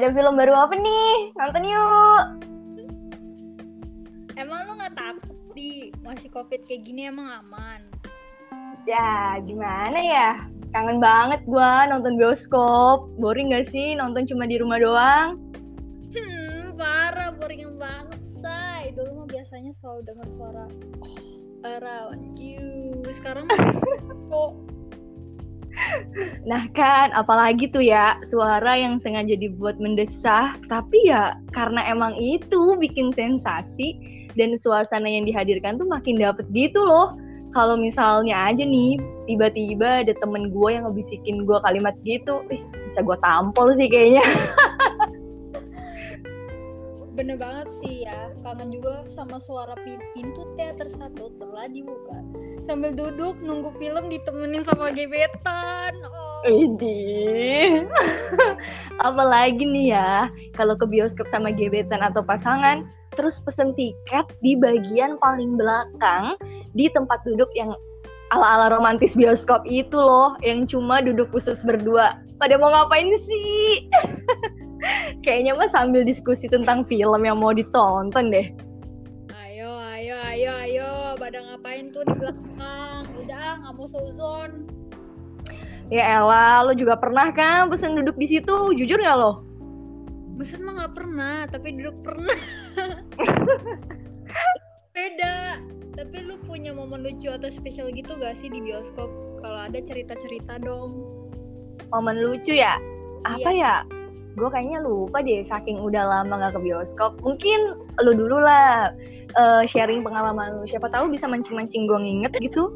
ada film baru apa nih? Nonton yuk. Emang lu nggak takut di masih covid kayak gini emang aman? Ya, gimana ya? Kangen banget gua nonton bioskop. Boring gak sih nonton cuma di rumah doang? Hmm, parah, boring banget, say. Dulu mah biasanya selalu dengar suara oh, around you. Sekarang kok Nah kan, apalagi tuh ya suara yang sengaja dibuat mendesah, tapi ya karena emang itu bikin sensasi dan suasana yang dihadirkan tuh makin dapet gitu loh. Kalau misalnya aja nih, tiba-tiba ada temen gue yang ngebisikin gue kalimat gitu, bisa gue tampol sih kayaknya. bener banget sih ya kangen juga sama suara pintu teater satu telah dibuka sambil duduk nunggu film ditemenin sama gebetan oh. Ini, apalagi nih ya, kalau ke bioskop sama gebetan atau pasangan, terus pesen tiket di bagian paling belakang di tempat duduk yang ala-ala romantis bioskop itu loh, yang cuma duduk khusus berdua. Pada mau ngapain sih? Kayaknya mah sambil diskusi tentang film yang mau ditonton deh. ayo ayo ayo ayo pada ngapain tuh di belakang udah nggak mau seuzon Ya Ella, lo juga pernah kan pesen duduk di situ? Jujur nggak lo? Mesen mah nggak pernah, tapi duduk pernah. Beda. Tapi lu punya momen lucu atau spesial gitu gak sih di bioskop? Kalau ada cerita-cerita dong. Momen lucu ya? Apa ya? Gue kayaknya lupa deh, saking udah lama gak ke bioskop. Mungkin lo dulu lah eh, sharing pengalaman lu. Siapa tahu bisa mancing-mancing gue nginget gitu.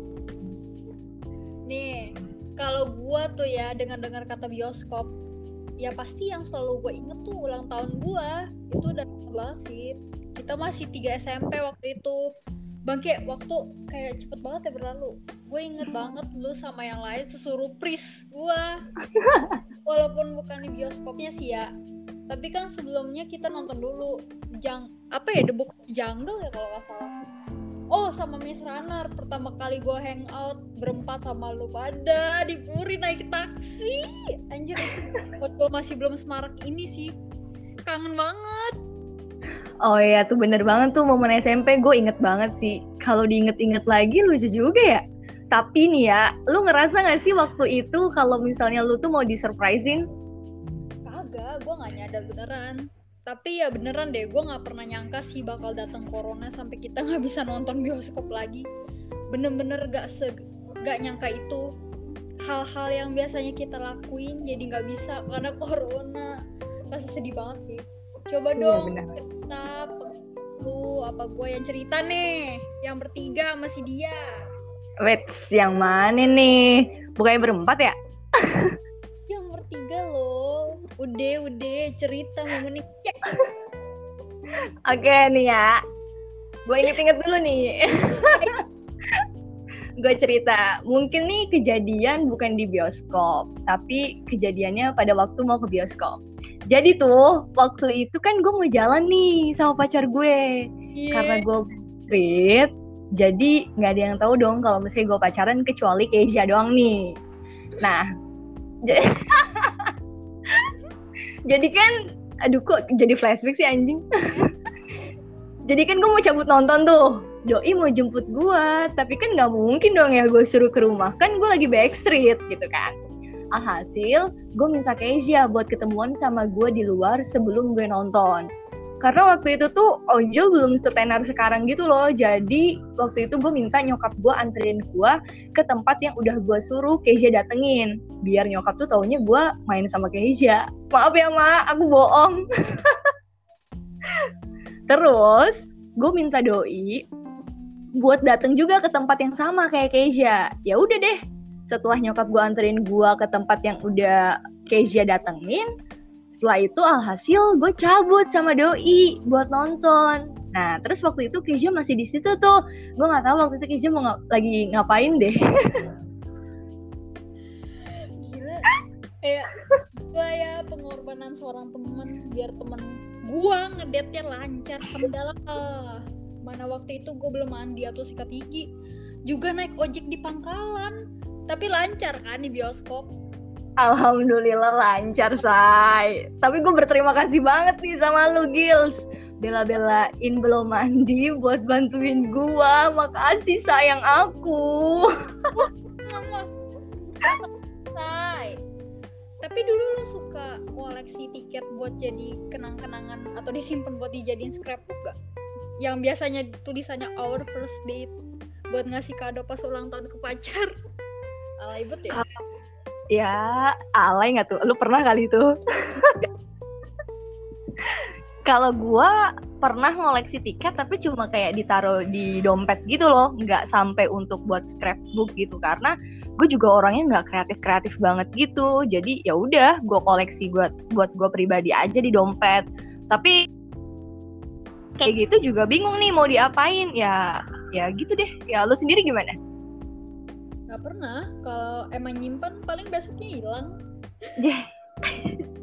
Nih, kalau gua tuh ya dengar-dengar kata bioskop, ya pasti yang selalu gue inget tuh ulang tahun gua. Itu udah banget sih. Kita masih 3 SMP waktu itu. Bangke, waktu kayak cepet banget ya berlalu. Gue inget banget lu sama yang lain susuruh pris gua. Walaupun bukan di bioskopnya sih ya. Tapi kan sebelumnya kita nonton dulu jang apa ya The Book of Jungle ya kalau nggak salah. Oh sama Miss Runner pertama kali gue hangout berempat sama lu pada di Puri naik taksi anjir itu waktu masih belum semarak ini sih kangen banget Oh iya tuh bener banget tuh momen SMP gue inget banget sih. Kalau diinget-inget lagi lucu juga ya. Tapi nih ya, lu ngerasa gak sih waktu itu kalau misalnya lu tuh mau disurprisein? kagak gue nggak nyadar beneran tapi ya beneran deh gue nggak pernah nyangka sih bakal datang corona sampai kita nggak bisa nonton bioskop lagi bener-bener gak se gak nyangka itu hal-hal yang biasanya kita lakuin jadi nggak bisa karena corona pasti sedih banget sih coba Iya, dong. Cerita lu apa gue yang cerita nih yang bertiga masih dia Wait, yang mana nih? Bukannya berempat ya? yang bertiga loh udah udah cerita mau menikah Oke nih ya. Gue inget-inget dulu nih. gue cerita, mungkin nih kejadian bukan di bioskop, tapi kejadiannya pada waktu mau ke bioskop. Jadi tuh, waktu itu kan gue mau jalan nih sama pacar gue. Iya. Karena gue street, jadi nggak ada yang tahu dong kalau misalnya gue pacaran kecuali Keisha doang nih. Nah, jadi kan, aduh kok jadi flashback sih anjing. jadi kan gue mau cabut nonton tuh. Doi mau jemput gue, tapi kan nggak mungkin dong ya gue suruh ke rumah. Kan gue lagi backstreet gitu kan. Alhasil, gue minta Keisha buat ketemuan sama gue di luar sebelum gue nonton. Karena waktu itu tuh ojol belum setenar sekarang gitu loh. Jadi waktu itu gue minta nyokap gue anterin gue ke tempat yang udah gue suruh Keisha datengin. Biar nyokap tuh taunya gue main sama Keisha. Maaf ya ma, aku bohong. Terus gue minta doi buat dateng juga ke tempat yang sama kayak Keisha. Ya udah deh. Setelah nyokap gue anterin gue ke tempat yang udah Keisha datengin, setelah itu alhasil gue cabut sama doi buat nonton. Nah, terus waktu itu Keisha masih di situ tuh. Gue nggak tahu waktu itu Keisha mau nga- lagi ngapain deh. gila kayak gua ya pengorbanan seorang temen biar temen gua ngedate-nya lancar alhamdulillah mana waktu itu gue belum mandi atau sikat gigi juga naik ojek di pangkalan tapi lancar kan di bioskop Alhamdulillah lancar, say. Tapi gue berterima kasih banget nih sama lu, Gils. Bela-belain belum mandi buat bantuin gue. Makasih sayang aku. Mama. Say. Tapi dulu lo suka koleksi tiket buat jadi kenang-kenangan atau disimpan buat dijadiin scrapbook gak? Yang biasanya tulisannya our first date buat ngasih kado pas ulang tahun ke pacar. Alay bet ya? Ya, alay nggak tuh? Lu pernah kali itu? Kalau gua pernah ngoleksi tiket tapi cuma kayak ditaruh di dompet gitu loh, nggak sampai untuk buat scrapbook gitu karena gue juga orangnya nggak kreatif kreatif banget gitu. Jadi ya udah, gue koleksi buat buat gue pribadi aja di dompet. Tapi kayak gitu juga bingung nih mau diapain ya ya gitu deh. Ya lu sendiri gimana? Gak pernah. Kalau emang nyimpan paling besoknya hilang.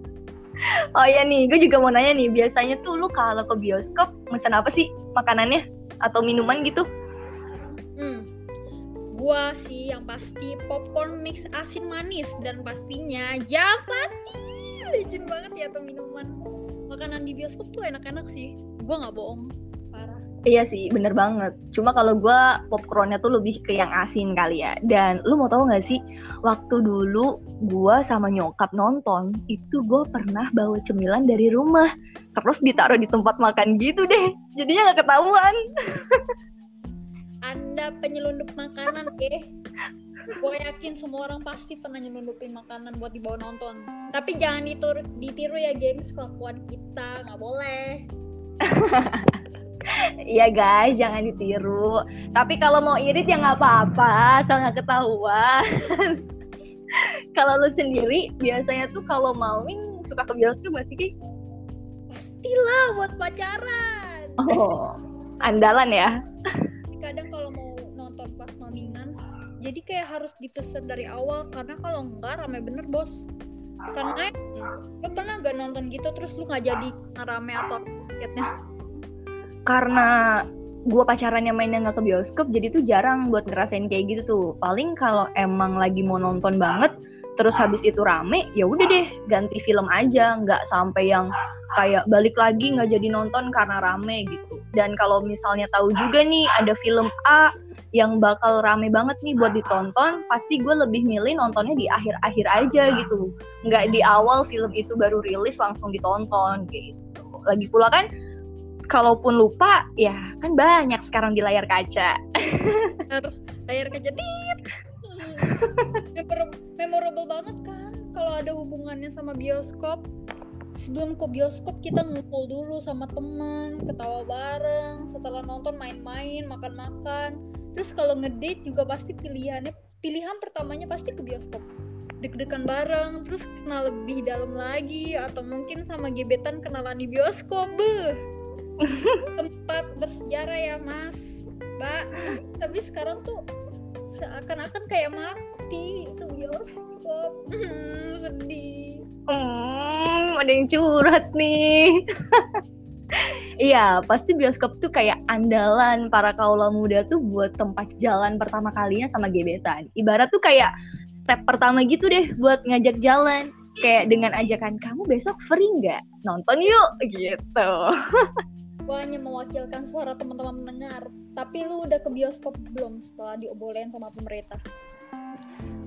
Oh iya nih, gue juga mau nanya nih, biasanya tuh lu kalau ke bioskop mesen apa sih makanannya atau minuman gitu? Hmm. Gua sih yang pasti popcorn mix asin manis dan pastinya Japati. Legend banget ya tuh minuman. Makanan di bioskop tuh enak-enak sih. Gua nggak bohong. Parah. Iya sih, bener banget. Cuma kalau gue popcornnya tuh lebih ke yang asin kali ya. Dan lu mau tahu nggak sih, waktu dulu gue sama nyokap nonton, itu gue pernah bawa cemilan dari rumah. Terus ditaruh di tempat makan gitu deh. Jadinya nggak ketahuan. Anda penyelundup makanan, eh. Gue yakin semua orang pasti pernah nyelundupin makanan buat dibawa nonton. Tapi jangan ditiru, ditiru ya games kelakuan kita, nggak boleh. Iya guys, jangan ditiru. Tapi kalau mau irit ya nggak apa-apa, asal nggak ketahuan. kalau lu sendiri biasanya tuh kalau maling suka ke bioskop gak sih? Pastilah buat pacaran. Oh, andalan ya. Kadang kalau mau nonton pas mamingan, jadi kayak harus dipesan dari awal karena kalau enggak rame bener bos. Karena lu pernah gak nonton gitu terus lu nggak jadi rame atau tiketnya? Karena gue pacarannya mainnya nggak ke bioskop, jadi tuh jarang buat ngerasain kayak gitu tuh. Paling kalau emang lagi mau nonton banget, terus habis itu rame, ya udah deh ganti film aja, nggak sampai yang kayak balik lagi nggak jadi nonton karena rame gitu. Dan kalau misalnya tahu juga nih ada film A yang bakal rame banget nih buat ditonton, pasti gue lebih milih nontonnya di akhir-akhir aja gitu. Nggak di awal film itu baru rilis langsung ditonton gitu. Lagi pula kan, kalaupun lupa, ya kan banyak sekarang di layar kaca. layar kaca tit. Memor- memorable banget kan kalau ada hubungannya sama bioskop. Sebelum ke bioskop kita ngumpul dulu sama teman, ketawa bareng, setelah nonton main-main, makan-makan. Terus kalau ngedate juga pasti pilihannya pilihan pertamanya pasti ke bioskop. Deg-degan bareng, terus kenal lebih dalam lagi atau mungkin sama gebetan kenalan di bioskop. Beuh. Tempat bersejarah ya, Mas. Mbak. Tapi sekarang tuh seakan-akan kayak mati itu bioskop. sedih. Hmm, ada yang curhat nih. Iya, pasti bioskop tuh kayak andalan para kaula muda tuh buat tempat jalan pertama kalinya sama gebetan. Ibarat tuh kayak step pertama gitu deh buat ngajak jalan. Kayak dengan ajakan kamu besok free nggak? Nonton yuk gitu. Gue hanya mewakilkan suara teman-teman mendengar. Tapi lu udah ke bioskop belum setelah diobolehin sama pemerintah?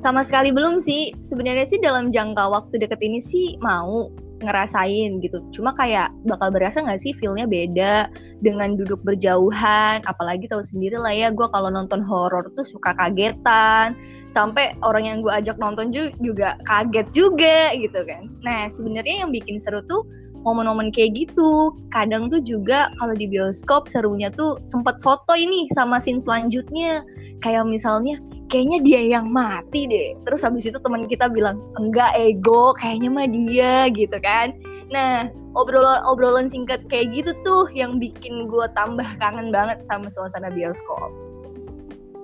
Sama sekali belum sih. Sebenarnya sih dalam jangka waktu deket ini sih mau ngerasain gitu. Cuma kayak bakal berasa nggak sih feelnya beda dengan duduk berjauhan. Apalagi tahu sendiri lah ya, gue kalau nonton horor tuh suka kagetan. Sampai orang yang gue ajak nonton juga kaget juga gitu kan. Nah sebenarnya yang bikin seru tuh momen-momen kayak gitu. Kadang tuh juga kalau di bioskop serunya tuh sempet soto ini sama scene selanjutnya. Kayak misalnya kayaknya dia yang mati deh. Terus habis itu teman kita bilang, enggak ego, kayaknya mah dia gitu kan. Nah, obrolan-obrolan singkat kayak gitu tuh yang bikin gue tambah kangen banget sama suasana bioskop.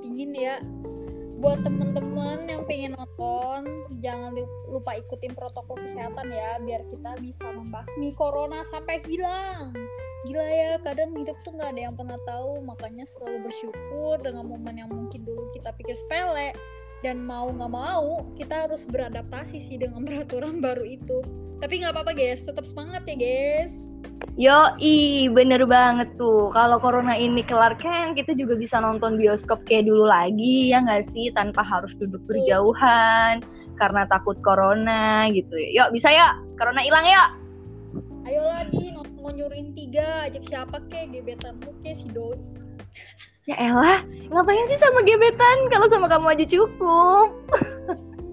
Dingin ya. Buat temen-temen yang pengen nonton, jangan lupa ikutin protokol kesehatan ya, biar kita bisa membasmi corona sampai hilang gila ya kadang hidup tuh nggak ada yang pernah tahu makanya selalu bersyukur dengan momen yang mungkin dulu kita pikir sepele. Dan mau nggak mau kita harus beradaptasi sih dengan peraturan baru itu. Tapi nggak apa-apa guys. Tetap semangat ya guys. Yo, i bener banget tuh. Kalau corona ini kelar kan kita juga bisa nonton bioskop kayak dulu lagi ya nggak sih? Tanpa harus duduk berjauhan karena takut corona gitu. Yuk bisa ya, corona hilang ya. ayolah ngonyurin tiga ajak siapa kek gebetanmu kek si doi Ya elah, ngapain sih sama gebetan? Kalau sama kamu aja cukup.